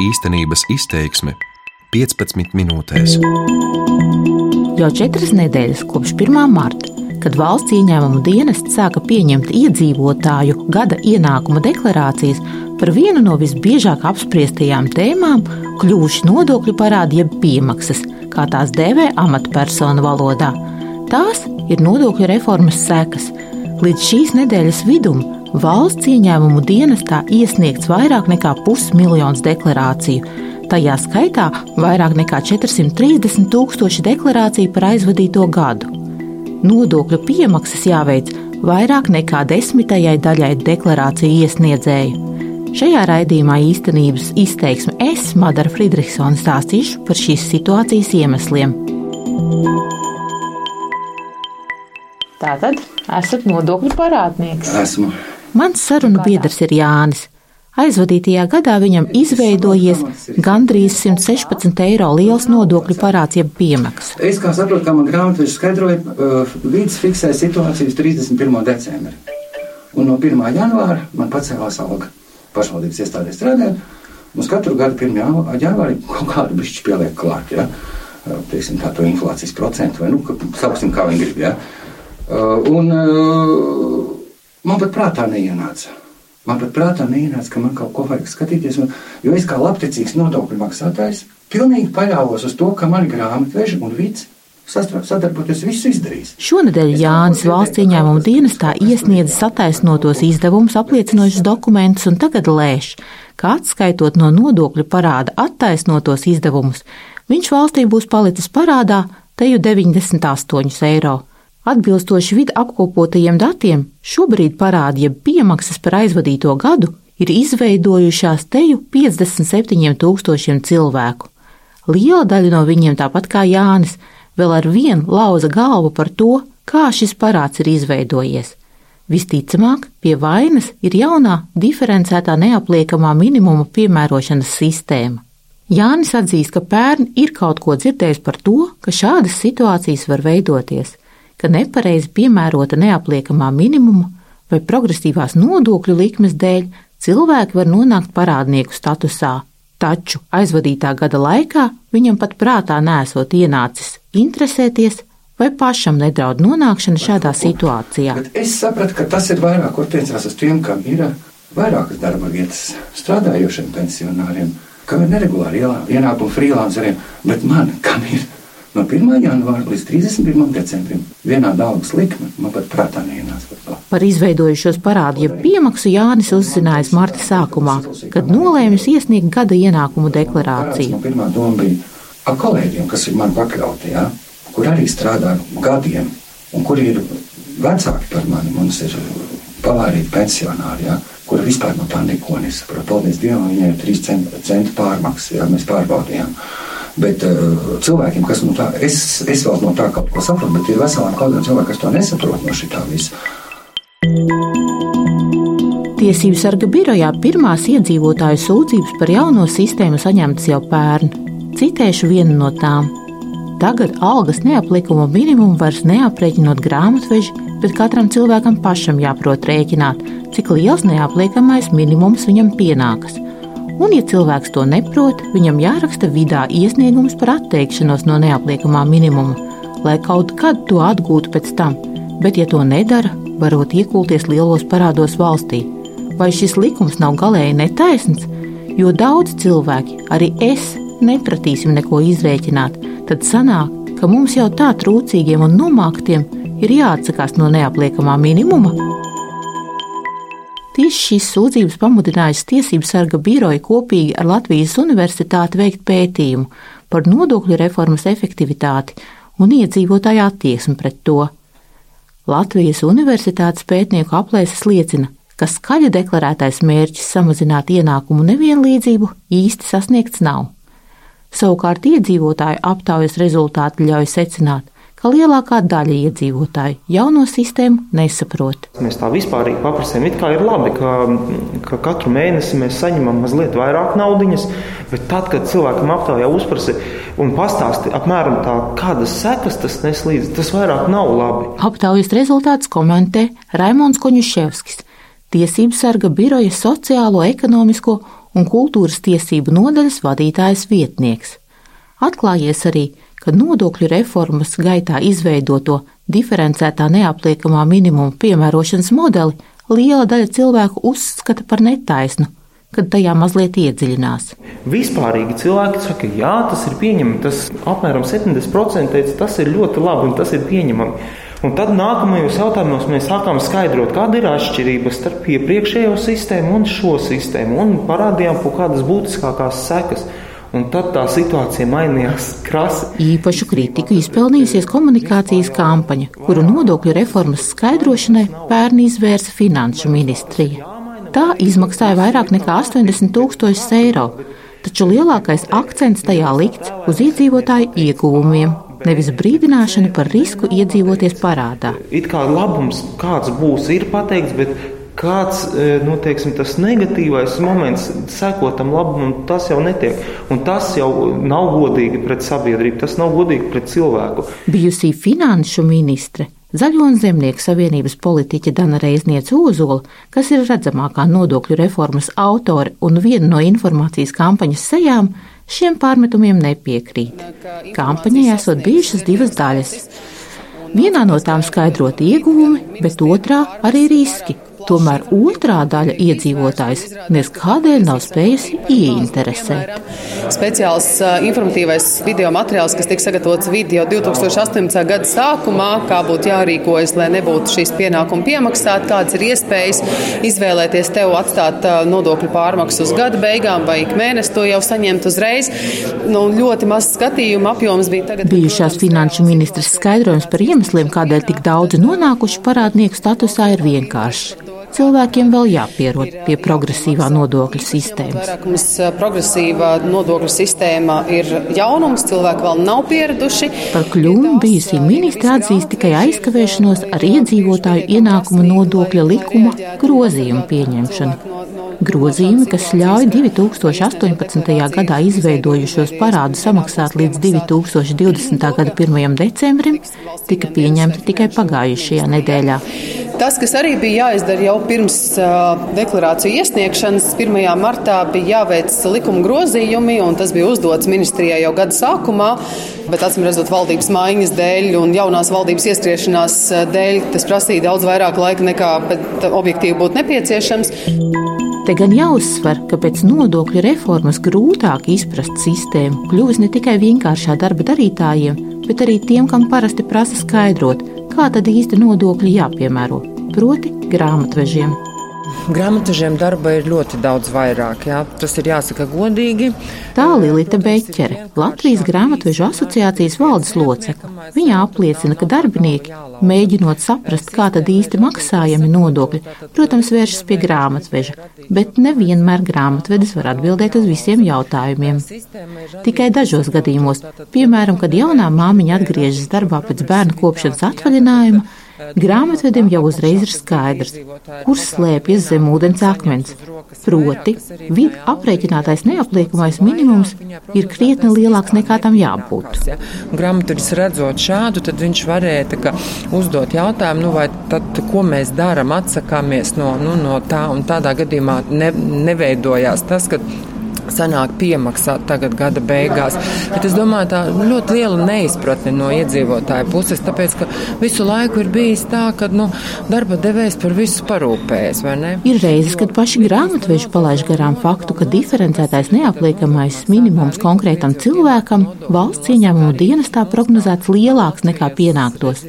Īstenības izteiksme 15 minūtēs. Jau četras nedēļas kopš 1. marta, kad valsts ieņēmumu dienests sāka pieņemt iedzīvotāju gada ienākuma deklarācijas, par vienu no visbiežāk apspriestajām tēmām kļuvuši nodokļu parādi jeb piemaksas, kā tās dēvē amatpersonu valodā. Tās ir nodokļu reformas sekas. Līdz šīs nedēļas vidum valsts ieņēmumu dienestā iesniegts vairāk nekā pusmiljons deklarāciju. Tajā skaitā vairāk nekā 430 tūkstoši deklarāciju par aizvadīto gadu. Nodokļu piemaksas jāveic vairāk nekā desmitajai daļai deklarāciju iesniedzēju. Šajā raidījumā īstenības izteiksme es, Madara Friedrichsona, stāstīšu par šīs situācijas iemesliem. Tātad esat nodokļu parādnieks. Esmu. Mans sarunu biedrs ir Jānis. Aizvadītajā gadā viņam izveidojies gandrīz 116 eiro liels nodokļu parāds, jeb piemaksas. Es kā saprotu, kā man grāmatveža skaidroja, uh, līdz fiksēja situāciju uz 31. decembri. Un no 1. janvāra man pacēlās alga pašvaldības iestādē strādājot. Mums katru gadu 1. janvārī kaut kādu bišķi pieliek klāt, ja? Uh, teiksim, tā to inflācijas procentu, vai nu, ka sauksim, kā viņi grib, ja? Uh, un uh, man pat prātā neienāca. Man pat prātā neienāca, ka man kaut ko vajag skatīties, un, jo es kā labticīgs nodokļu maksātājs pilnīgi paļāvos uz to, ka mani grāmatveži un vids sadarboties, visu izdarīs. Šonadēļ Jānis valsts ieņēmuma dienestā iesniedz sataisnotos izdevumus apliecinošus dokumentus un tagad lēš, ka atskaitot no nodokļu parāda attaisnotos izdevumus, viņš valstī būs palicis parādā teju 98 eiro. Atbilstoši vidu apkopotajiem datiem, šobrīd parādi jeb piemaksas par aizvadīto gadu ir izveidojušās teju 57 tūkstošiem cilvēku. Liela daļa no viņiem, tāpat kā Jānis, vēl ar vienu lauza galvu par to, kā šis parāds ir izveidojies. Visticamāk, pie vainas ir jaunā diferencētā neapliekamā minimuma piemērošanas sistēma. Jānis atzīst, ka pērn ir kaut ko dzirdējis par to, ka šādas situācijas var veidoties ka nepareizi piemērota neapliekamā minimuma vai progresīvās nodokļu likmes dēļ cilvēki var nonākt parādnieku statusā, taču aizvadītā gada laikā viņam pat prātā nesot ienācis interesēties vai pašam nedraud nonākšana šādā situācijā. Bet es sapratu, ka tas ir vairāk orientēts uz tiem, kam ir vairākas darba vietas, strādājošiem pensionāriem, kam ir neregulāri ienākumi freelanceriem, bet man, kam ir no 1. janvāra līdz 31. decembrim. Vienāda algas likme man pat prātā neienāca par izveidojušos parādu, ja piemaksu Jānis uzzinājis marta sākumā, kad nolēmis iesniegt gada ienākumu deklarāciju. Pirmā doma bija ar kolēģiem, kas ir man pakļauti, ja, kur arī strādā gadiem un kuri ir vecāki par mani. Mums ir pavārīti pensionāri, ja, kuri vispār no tā neko nesaprot. Paldies Dievam, viņai ir 3 centu pārmaksas, ja mēs pārbaudījām. Bet uh, cilvēkiem, kas no tā, es, es vēl no tā kaut ko saprotu, bet ir veselām kādiem cilvēkiem, kas to nesaprot no šī visa. Tiesību sarga birojā pirmās iedzīvotāju sūdzības par jauno sistēmu saņemtas jau pērn. Citēšu vienu no tām. Tagad algas neaplikuma minimumu vairs neaprēķinot grāmatveži, bet katram cilvēkam pašam jāprot rēķināt, cik liels neapliekamais minimums viņam pienākas – un, ja cilvēks to neprot, viņam jāraksta vidā iesniegums par atteikšanos no neapliekamā minimuma, lai kaut kad to atgūtu pēc tam, bet, ja to nedara, varot iekulties lielos parādos valstī. Vai šis likums nav galēji netaisns? Jo daudz cilvēki, arī es, nepratīsim neko izrēķināt, tad sanāk, ka mums jau tā trūcīgiem un nomāktiem ir jāatsakās no neapliekamā minimuma. Tieši šīs sūdzības pamudinājusi Tiesību sarga biroja kopīgi ar Latvijas Universitāti veikt pētījumu par nodokļu reformas efektivitāti un iedzīvotāju attieksmi pret to. Latvijas Universitātes pētnieku aplēses liecina, ka skaļi deklarētais mērķis samazināt ienākumu nevienlīdzību īsti sasniegts nav. Savukārt iedzīvotāju aptaujas rezultāti ļauj secināt, ka lielākā daļa iedzīvotāju jauno sistēmu nesaprot. Mēs tā vispārīgi paprasām, it kā ir labi, ka, ka katru mēnesi mēs saņemam mazliet vairāk naudiņas, bet tad, kad cilvēkam aptaujā uzprasa un pastāsta apmēram tā, kādas sekas tas nes līdzi, tas vairāk nav labi. Aptaujas rezultāts komentē Raimons Koņuševskis, Tiesību sarga biroja sociālo, ekonomisko un kultūras tiesību nodaļas vadītājas vietnieks. Atklājies arī, ka nodokļu reformas gaitā izveidoto diferencētā neapliekamā minimuma piemērošanas modeli liela daļa cilvēku uzskata par netaisnu, kad tajā mazliet iedziļinās. Vispārīgi cilvēki saka, jā, tas ir pieņemami. Tas apmēram 70% teica, tas ir ļoti labi un tas ir pieņemami. Un tad nākamajos jautājumos mēs sākām skaidrot, kāda ir atšķirība starp iepriekšējo sistēmu un šo sistēmu, un parādījām kaut kādas būtiskākās sekas. Un tad tā situācija mainījās krasi. Īpašu kritiku izpelnījusies komunikācijas kampaņa, kuru nodokļu reformas skaidrošanai pērn izvērsa Finanšu ministrija. Tā izmaksāja vairāk nekā 80 tūkstošus eiro, taču lielākais akcents tajā likts uz iedzīvotāju ieguvumiem, nevis brīdināšana par risku iedzīvoties parādā. It kā labums kāds būs, ir pateikts, bet kāds e, nu, teiksim, tas negatīvais moments seko tam labumam, tas jau netiek. Un tas jau nav godīgi pret sabiedrību, tas nav godīgi pret cilvēku. Bijusī finanšu ministre. Zaļo un zemnieku savienības politiķe Dana Reizniece Ozola, kas ir redzamākā nodokļu reformas autore un viena no informācijas kampaņas sejām, šiem pārmetumiem nepiekrīt. Kampaņai esot bijušas divas daļas. Vienā no tām skaidrot ieguvumi, bet otrā arī riski, Tomēr otrā daļa iedzīvotājs nes kādēļ nav spējusi ieinteresēt. Speciāls uh, informatīvais video materiāls, kas tika sagatavots video 2018. gada sākumā, kā būtu jārīkojas, lai nebūtu šīs pienākuma piemaksāt, kādas ir iespējas izvēlēties tev atstāt uh, nodokļu pārmaksu uz gada beigām vai ik mēnesi to jau saņemt uzreiz. Nu, ļoti maz skatījumu apjoms bija tagad. Bijušās finanšu ministras skaidrojums par iemesliem, kādēļ tik daudzi nonākuši parādnieku statusā, ir vienkāršs cilvēkiem vēl jāpierod pie progresīvā nodokļu sistēmas. Progresīvā nodokļu sistēma ir jaunums, cilvēki vēl nav pieraduši. Par kļūmu bijusī ministra atzīst tikai aizkavēšanos ar iedzīvotāju ienākumu nodokļa likuma grozījumu pieņemšanu. Grozījumi, kas ļauj 2018. gadā izveidojušos parādu samaksāt līdz 2020. gada 1. decembrim, tika pieņemti tikai pagājušajā nedēļā. Tas, kas arī bija jāizdara jau pirms deklarāciju iesniegšanas, 1. martā bija jāveic likuma grozījumi, un tas bija uzdots ministrijai jau gada sākumā. Bet, atcīm redzot, valdības maiņas dēļ un jaunās valdības iestriešanās dēļ, tas prasīja daudz vairāk laika nekā objektīvi būtu nepieciešams. Te gan jāuzsver, ka pēc nodokļu reformas grūtāk izprast sistēmu kļuvis ne tikai vienkāršā darba darītājiem, bet arī tiem, kam parasti prasa skaidrot, kā tad īsti nodokļi jāpiemēro, proti grāmatvežiem. Grāmatvežiem darba ir ļoti daudz vairāk. Jā. Tas ir jāsaka godīgi. Tā Lilita Beķere, Latvijas grāmatvežu asociācijas valdes locekle. Viņa apliecina, ka darbinieki, mēģinot saprast, kā tad īsti maksājami nodokļi, protams, vēršas pie grāmatveža, bet nevienmēr grāmatvedis var atbildēt uz visiem jautājumiem. Tikai dažos gadījumos, piemēram, kad jaunā māmiņa atgriežas darbā pēc bērnu kopšanas atvaļinājuma, Grāmatvedim jau uzreiz ir skaidrs, kur slēpjas zem ūdens akmens. Proti, vidu aprēķinātais neapliekamais minimums ir krietni lielāks nekā tam jābūt. Grāmatvedis redzot šādu, tad viņš varēja uzdot jautājumu, nu, vai tad, ko mēs darām, atsakāmies no, nu, no tā, un tādā gadījumā ne, neveidojās tas, ka sanāk piemaksāt tagad gada beigās. Bet es domāju, tā ļoti liela neizpratne no iedzīvotāju puses, tāpēc, ka visu laiku ir bijis tā, ka nu, darba devējs par visu parūpējas, vai ne? Ir reizes, kad paši grāmatveži palaiž garām faktu, ka diferencētais neapliekamais minimums konkrētam cilvēkam valsts ieņēmumu dienestā prognozēts lielāks nekā pienāktos.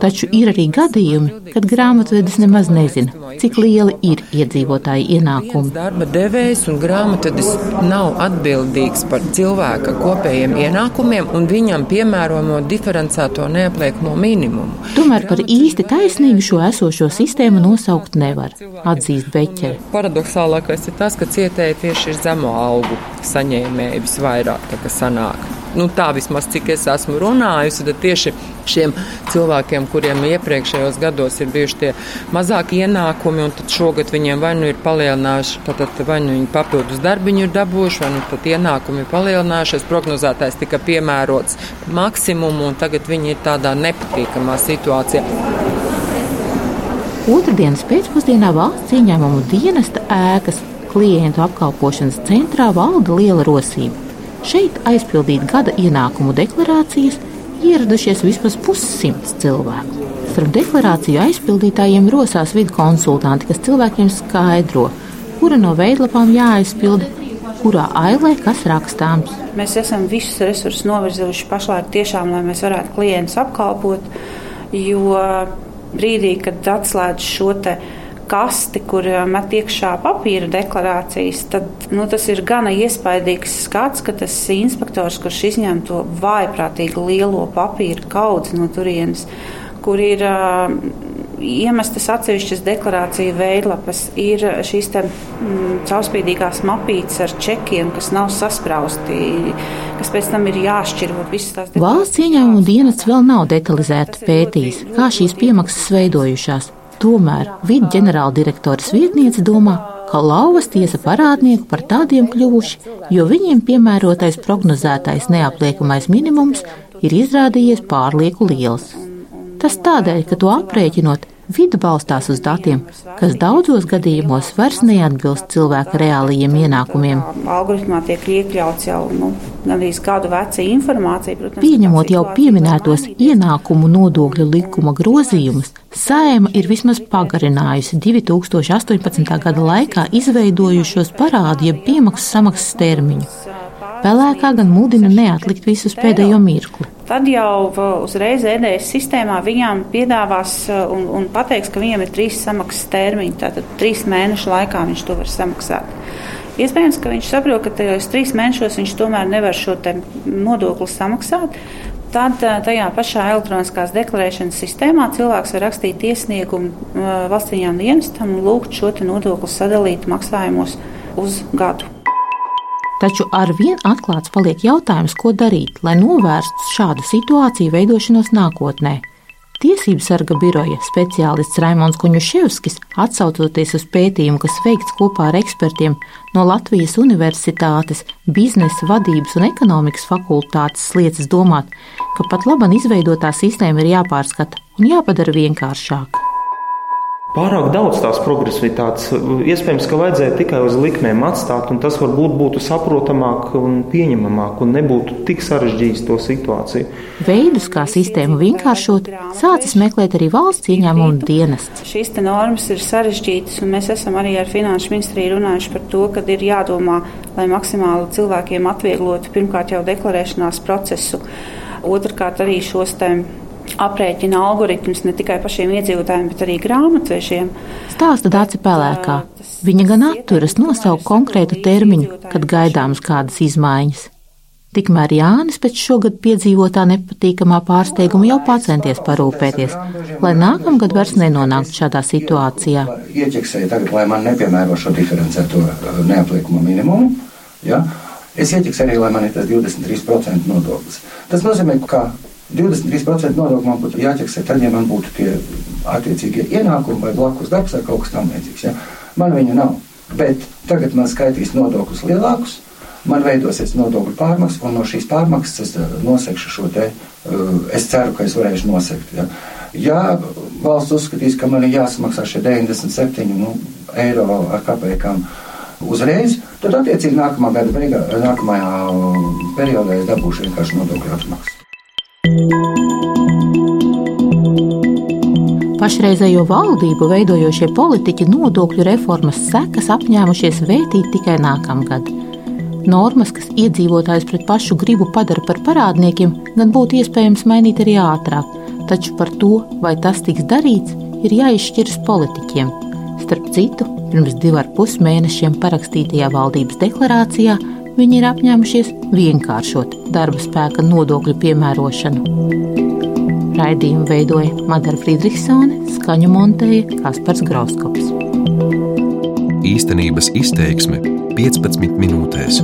Taču ir arī gadījumi, kad grāmatvedis nemaz nezina, cik lieli ir iedzīvotāji ienākumi. Darba devējs un grāmatvedis nav atbildīgs par cilvēka kopējiem ienākumiem un viņam piemērojamo diferencēto neapliekamo minimumu. Tomēr par īsti taisnīgu šo esošo sistēmu nosaukt nevar, atzīst Beķere. Paradoxālākais ir tas, ka cietēji tieši ir zemo algu saņēmēji visvairāk, tā kā sanāk nu, tā vismaz cik es esmu runājusi, tad tieši šiem cilvēkiem, kuriem iepriekšējos gados ir bijuši tie mazāki ienākumi, un tad šogad viņiem vai nu ir palielinājuši, tad, tad vai nu viņi papildus darbiņu ir dabūjuši, vai nu tad ienākumi ir palielinājušies, prognozētājs tika piemērots maksimumu, un tagad viņi ir tādā nepatīkamā situācijā. Otradienas pēcpusdienā valsts ieņēmumu dienesta ēkas klientu apkalpošanas centrā valda liela rosība. Šeit aizpildīt gada ienākumu deklarācijas ieradušies vismaz pussimts cilvēku. Starp deklarāciju aizpildītājiem rosās vidu konsultanti, kas cilvēkiem skaidro, kura no veidlapām jāaizpilda, kurā ailē kas rakstāms. Mēs esam visus resursus novirzījuši pašlaik tiešām, lai mēs varētu klientus apkalpot, jo brīdī, kad atslēdz šo te kasti, kur met iekšā papīra deklarācijas, tad nu, tas ir gana iespaidīgs skats, ka tas inspektors, kurš izņem to vājprātīgi lielo papīra kaudzi no turienes, kur ir uh, iemestas atsevišķas deklarāciju veidlapas, ir šīs te, mm, caurspīdīgās mapītes ar čekiem, kas nav sasprausti, kas pēc tam ir jāšķiro. Valsts ieņēmuma dienests vēl nav detalizēti pētījis, kā šīs piemaksas veidojušās. Tomēr vidu ģenerāldirektoras vietniece domā, ka lauvas tiesa parādnieku par tādiem kļuvuši, jo viņiem piemērotais prognozētais neapliekamais minimums ir izrādījies pārlieku liels. Tas tādēļ, ka to aprēķinot, vide balstās uz datiem, kas daudzos gadījumos vairs neatbilst cilvēka reālajiem ienākumiem. Algoritmā tiek iekļauts jau nu, gandrīz kādu vecu informāciju. Protams, Pieņemot jau pieminētos ienākumu nodokļu likuma grozījumus, Sēma ir vismaz pagarinājusi 2018. gada laikā izveidojušos parādu jeb piemaksas samaksas termiņu. Pelēkā gan mudina neatlikt visus pēdējo mirkli. Tad jau uzreiz ēdējas sistēmā viņām piedāvās uh, un, un pateiks, ka viņam ir trīs samaksas termiņi. Tātad trīs mēnešu laikā viņš to var samaksāt. Iespējams, ka viņš saprot, ka tajos trīs mēnešos viņš tomēr nevar šo nodokli samaksāt. Tad uh, tajā pašā elektroniskās deklarēšanas sistēmā cilvēks var rakstīt iesniegumu uh, valsts ieņēmuma dienestam un lūgt šo nodokli sadalīt maksājumos uz gadu. Taču ar vien atklāts paliek jautājums, ko darīt, lai novērstu šādu situāciju veidošanos nākotnē. Tiesību sarga biroja speciālists Raimons Kuņuševskis, atsaucoties uz pētījumu, kas veikts kopā ar ekspertiem no Latvijas Universitātes, biznesa vadības un ekonomikas fakultātes, liecas domāt, ka pat labam izveidotā sistēma ir jāpārskata un jāpadara vienkāršāka pārāk daudz tās progresivitātes. Iespējams, ka vajadzēja tikai uz likmēm atstāt, un tas varbūt būtu saprotamāk un pieņemamāk, un nebūtu tik sarežģījis to situāciju. Veidus, kā sistēmu vienkāršot, sācis meklēt arī valsts ieņēmuma dienests. Šīs normas ir sarežģītas, un mēs esam arī ar Finanšu ministriju runājuši par to, ka ir jādomā, lai maksimāli cilvēkiem atvieglotu pirmkārt jau deklarēšanās procesu, otrkārt arī šos tēmas aprēķina algoritmus ne tikai pašiem iedzīvotājiem, bet arī grāmatvežiem. Stāsta Dāca Pelēkā. Viņa gan atturas nosaukt konkrētu termiņu, kad gaidāmas kādas izmaiņas. Tikmēr Jānis pēc šogad piedzīvotā nepatīkamā pārsteiguma jau centies parūpēties, lai nākamgad vairs nenonāktu šādā situācijā. Ieķeksēju tagad, lai man nepiemēro šo diferencēto uh, neapliekumu minimumu. Ja? Es ieķeksēju arī, lai man ir tas 23% nodoklis. Tas nozīmē, ka 23% nodokļu man būtu jāķeksē, tad, ja man būtu tie attiecīgie ienākumi vai blakus darbs vai kaut kas tamlīdzīgs. Ja? Man viņa nav. Bet tagad man skaitīs nodokļus lielākus, man veidosies nodokļu pārmaksas, un no šīs pārmaksas es eh, nosekšu šo te. Eh, es ceru, ka es varēšu nosekt. Ja, ja valsts uzskatīs, ka man ir jāsamaksā šie 97 nu, eiro ar kapekām uzreiz, tad attiecīgi nākamā gada beigā, nākamajā periodā es dabūšu vienkārši nodokļu atmaksu. Pašreizējo valdību veidojošie politiķi nodokļu reformas sekas apņēmušies vētīt tikai nākamgad. Normas, kas iedzīvotājus pret pašu gribu padara par parādniekiem, gan būtu iespējams mainīt arī ātrāk, taču par to, vai tas tiks darīts, ir jāizšķiras politiķiem. Starp citu, pirms divu ar pus mēnešiem parakstītajā valdības deklarācijā viņi ir apņēmušies vienkāršot darba spēka nodokļu piemērošanu. Raidījumu veidoja Madara Friedrichsone, skaņu montēja Kaspars Grauskops. Īstenības izteiksme 15 minūtēs.